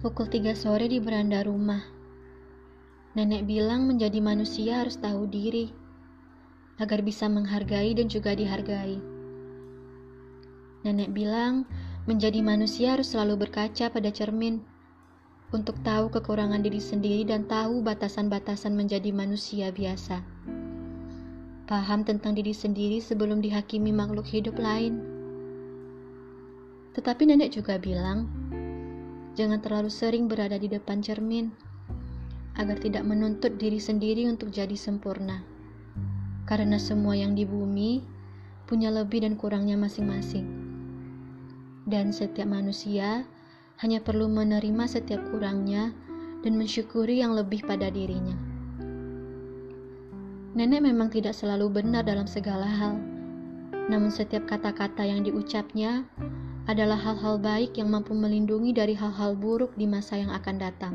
Pukul tiga sore di beranda rumah. Nenek bilang menjadi manusia harus tahu diri, agar bisa menghargai dan juga dihargai. Nenek bilang menjadi manusia harus selalu berkaca pada cermin, untuk tahu kekurangan diri sendiri dan tahu batasan-batasan menjadi manusia biasa. Paham tentang diri sendiri sebelum dihakimi makhluk hidup lain. Tetapi nenek juga bilang, Jangan terlalu sering berada di depan cermin agar tidak menuntut diri sendiri untuk jadi sempurna. Karena semua yang di bumi punya lebih dan kurangnya masing-masing. Dan setiap manusia hanya perlu menerima setiap kurangnya dan mensyukuri yang lebih pada dirinya. Nenek memang tidak selalu benar dalam segala hal, namun setiap kata-kata yang diucapnya adalah hal-hal baik yang mampu melindungi dari hal-hal buruk di masa yang akan datang.